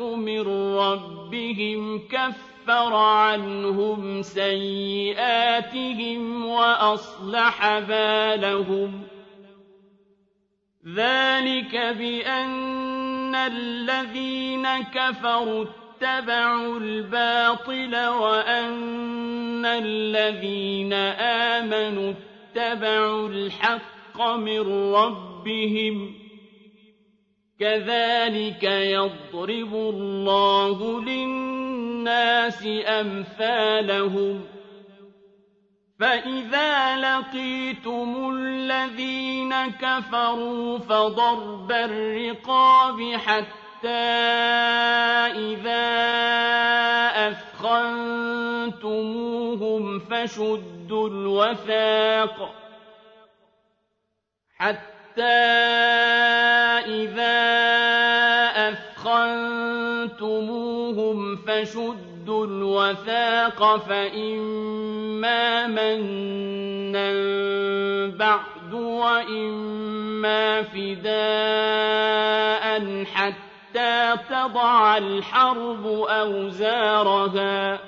من ربهم كفر عنهم سيئاتهم وأصلح بالهم. ذلك بأن الذين كفروا اتبعوا الباطل وأن الذين آمنوا اتبعوا الحق من ربهم. كذلك يضرب الله للناس أمثالهم. فإذا لقيتم الذين كفروا فضرب الرقاب حتى إذا أثخنتموهم فشدوا الوثاق. حتى إذا أثخنتموهم فشدوا الوثاق فإما منا بعد وإما فداء حتى تضع الحرب أوزارها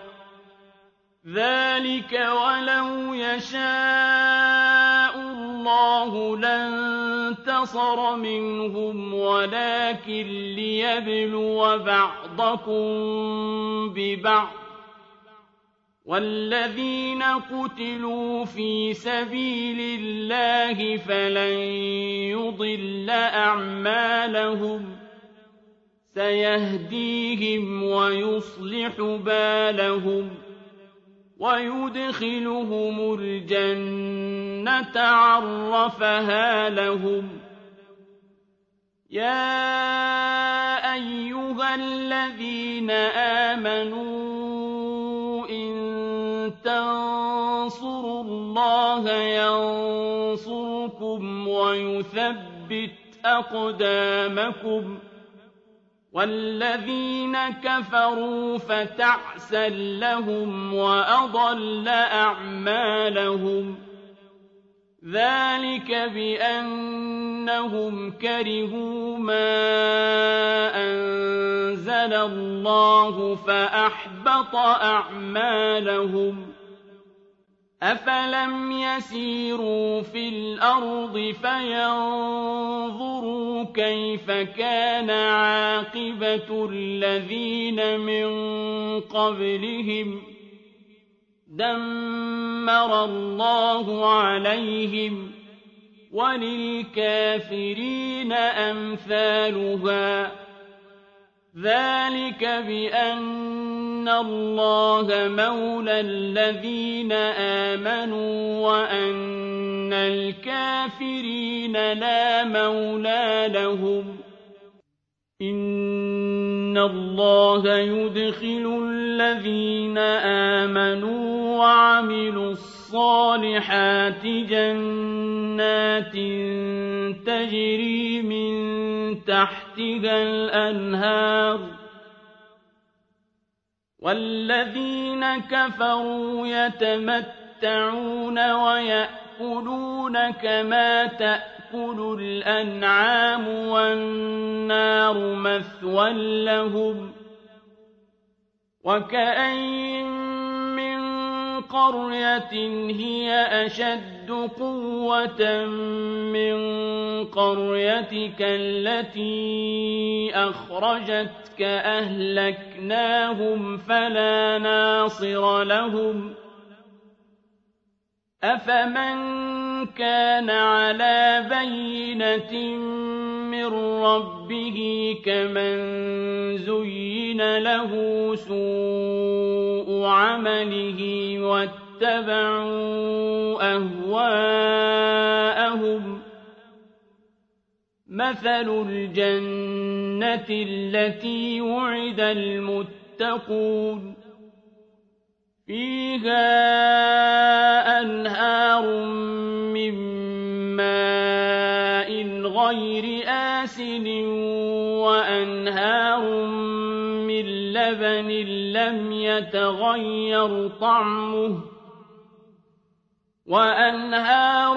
ذلك ولو يشاء الله لانتصر منهم ولكن ليبلو بعضكم ببعض. والذين قتلوا في سبيل الله فلن يضل أعمالهم. سيهديهم ويصلح بالهم. ويدخلهم الجنة عرفها لهم. يا أيها الذين آمنوا إن تنصروا الله ينصركم ويثبت أقدامكم والذين كفروا فتعسا لهم وأضل أعمالهم ذلك بأنهم كرهوا ما أنزل الله فأحبط أعمالهم أفلم يسيروا في الأرض فينظروا كيف كان عاقبة الذين من قبلهم دمر الله عليهم وللكافرين أمثالها ذلك بأن الله مولى الذين آمنوا وأن الكافرين لا مولى لهم إن الله يدخل الذين آمنوا وعملوا الصالحات جنات تجري من تحتها الأنهار والذين كفروا يتمتعون ويأكلون كما تأكل الأنعام والنار مثوى لهم وكأين من قرية هي أشد قوة من قريتك التي أخرجتك أهلكناهم فلا ناصر لهم أفمن كان على بينة من ربه كمن زين له سوء عمله واتبعوا أهواءهم مَثَلُ الْجَنَّةِ الَّتِي وُعِدَ الْمُتَّقُونَ فِيهَا أَنْهَارٌ مِّن مَّاءٍ غَيْرِ آسِنٍ وَأَنْهَارٌ مِّن لَّبَنٍ لَّمْ يَتَغَيَّرْ طَعْمُهُ وَأَنْهَارٌ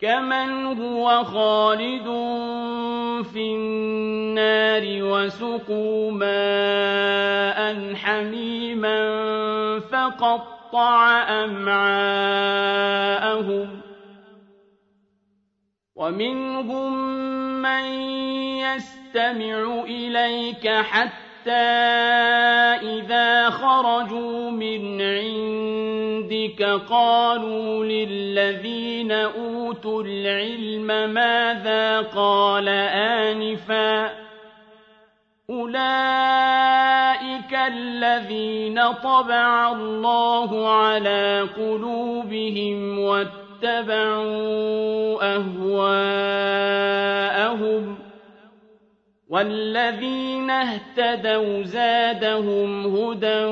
كَمَنْ هُوَ خَالِدٌ فِي النَّارِ وَسُقُوا مَاءً حَمِيمًا فَقَطَّعَ أَمْعَاءَهُمْ وَمِنْهُم مَّن يَسْتَمِعُ إِلَيْكَ حَتَّىٰ إِذَا خَرَجُوا مِنْ عِندِكَ قَالُوا لِلَّذِينَ أُوتُوا الْعِلْمَ مَاذَا قَالَ آنِفًا ۚ أُولَٰئِكَ الَّذِينَ طَبَعَ اللَّهُ عَلَىٰ قُلُوبِهِمْ وَاتَّبَعُوا أَهْوَاءَهُمْ ۚ وَالَّذِينَ اهْتَدَوْا زَادَهُمْ هُدًى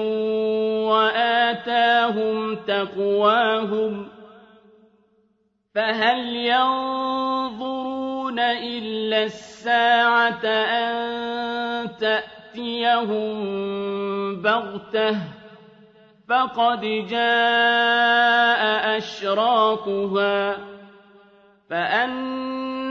وَآتَاهُمْ تَقْوَاهُمْ ۚ فَهَلْ يَنظُرُونَ إِلَّا السَّاعَةَ أَن تَأْتِيَهُم بَغْتَةً ۖ فَقَدْ جَاءَ أَشْرَاطُهَا ۚ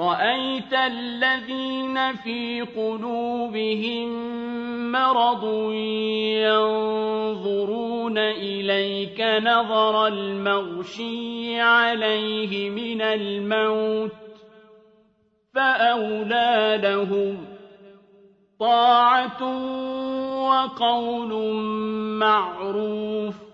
رَأَيْتَ الَّذِينَ فِي قُلُوبِهِم مَّرَضٌ يَنظُرُونَ إِلَيْكَ نَظَرَ الْمَغْشِيِّ عَلَيْهِ مِنَ الْمَوْتِ ۖ فَأَوْلَىٰ لَهُمْ طَاعَةٌ وَقَوْلٌ مَّعْرُوفٌ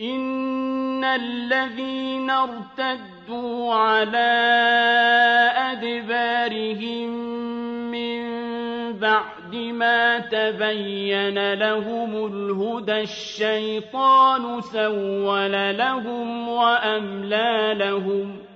إِنَّ الَّذِينَ ارْتَدُّوا عَلَىٰ أَدْبَارِهِم مِّن بَعْدِ مَا تَبَيَّنَ لَهُمُ الْهُدَى الشَّيْطَانُ سَوَّلَ لَهُمْ وَأَمْلَىٰ لَهُمْ ۚ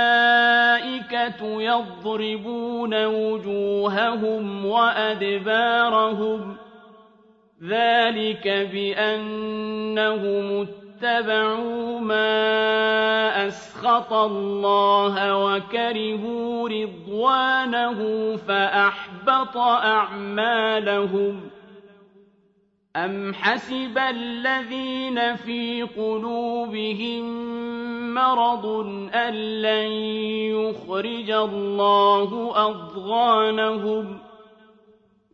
يضربون وجوههم وأدبارهم ذلك بأنهم اتبعوا ما أسخط الله وكرهوا رضوانه فأحبط أعمالهم أَمْ حَسِبَ الَّذِينَ فِي قُلُوبِهِم مَّرَضٌ أَن لَّن يُخْرِجَ اللَّهُ أَضْغَانَهُمْ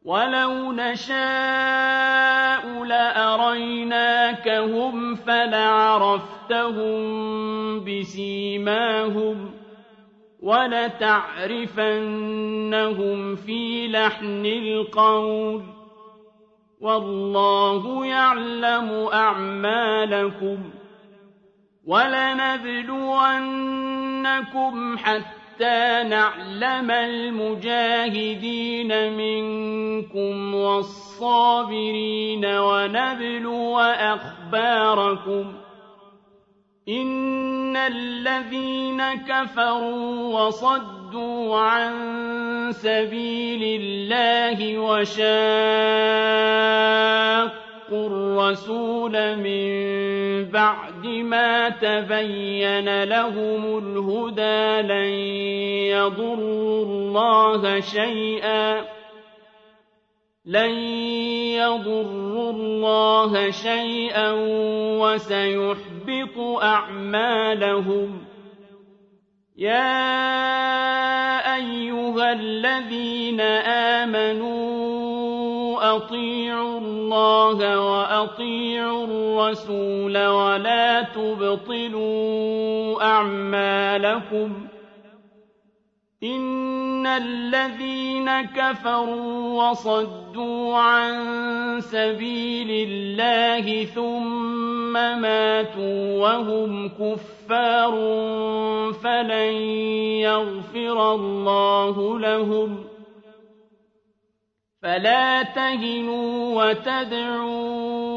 وَلَوْ نَشَاءُ لَأَرَيْنَاكَهُمْ فَلَعَرَفْتَهُم بِسِيمَاهُمْ وَلَتَعْرِفَنَّهُمْ فِي لَحْنِ الْقَوْلِ وَاللَّهُ يَعْلَمُ أَعْمَالَكُمْ وَلَنَبْلُوَنَّكُمْ حَتَّىٰ نَعْلَمَ الْمُجَاهِدِينَ مِنكُمْ وَالصَّابِرِينَ وَنَبْلُوَ أَخْبَارَكُمْ ۚ إِنَّ الَّذِينَ كَفَرُوا وَصَدُّوا صَدُّوا عَن سَبِيلِ اللَّهِ وَشَاقُّوا الرَّسُولَ مِن بَعْدِ مَا تَبَيَّنَ لَهُمُ الْهُدَىٰ لَن يَضُرُّوا اللَّهَ شَيْئًا لن يضروا الله شيئا وسيحبط أعمالهم. يَا أَيُّهَا الَّذِينَ آمَنُوا أَطِيعُوا اللَّهَ وَأَطِيعُوا الرَّسُولَ وَلَا تُبْطِلُوا أَعْمَالَكُمْ ۚ. إِنَّ الَّذِينَ كَفَرُوا وَصَدُّوا عَن سَبِيلِ اللَّهِ ثُمَّ مَاتُوا وَهُمْ كُفَّارٌ فَلَن يَغْفِرَ اللَّهُ لَهُمْ فَلَا تَهِنُوا وَتَدْعُوا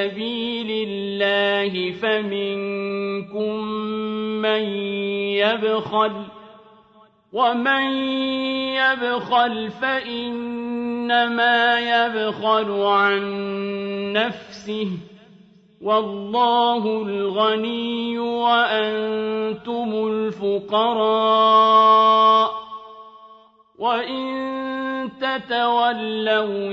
سَبِيلِ اللَّهِ فَمِنكُم مَّن يَبْخَلُ ۖ وَمَن يَبْخَلْ فَإِنَّمَا يَبْخَلُ عَن نَّفْسِهِ ۚ وَاللَّهُ الْغَنِيُّ وَأَنتُمُ الْفُقَرَاءُ ۚ وَإِن تَتَوَلَّوْا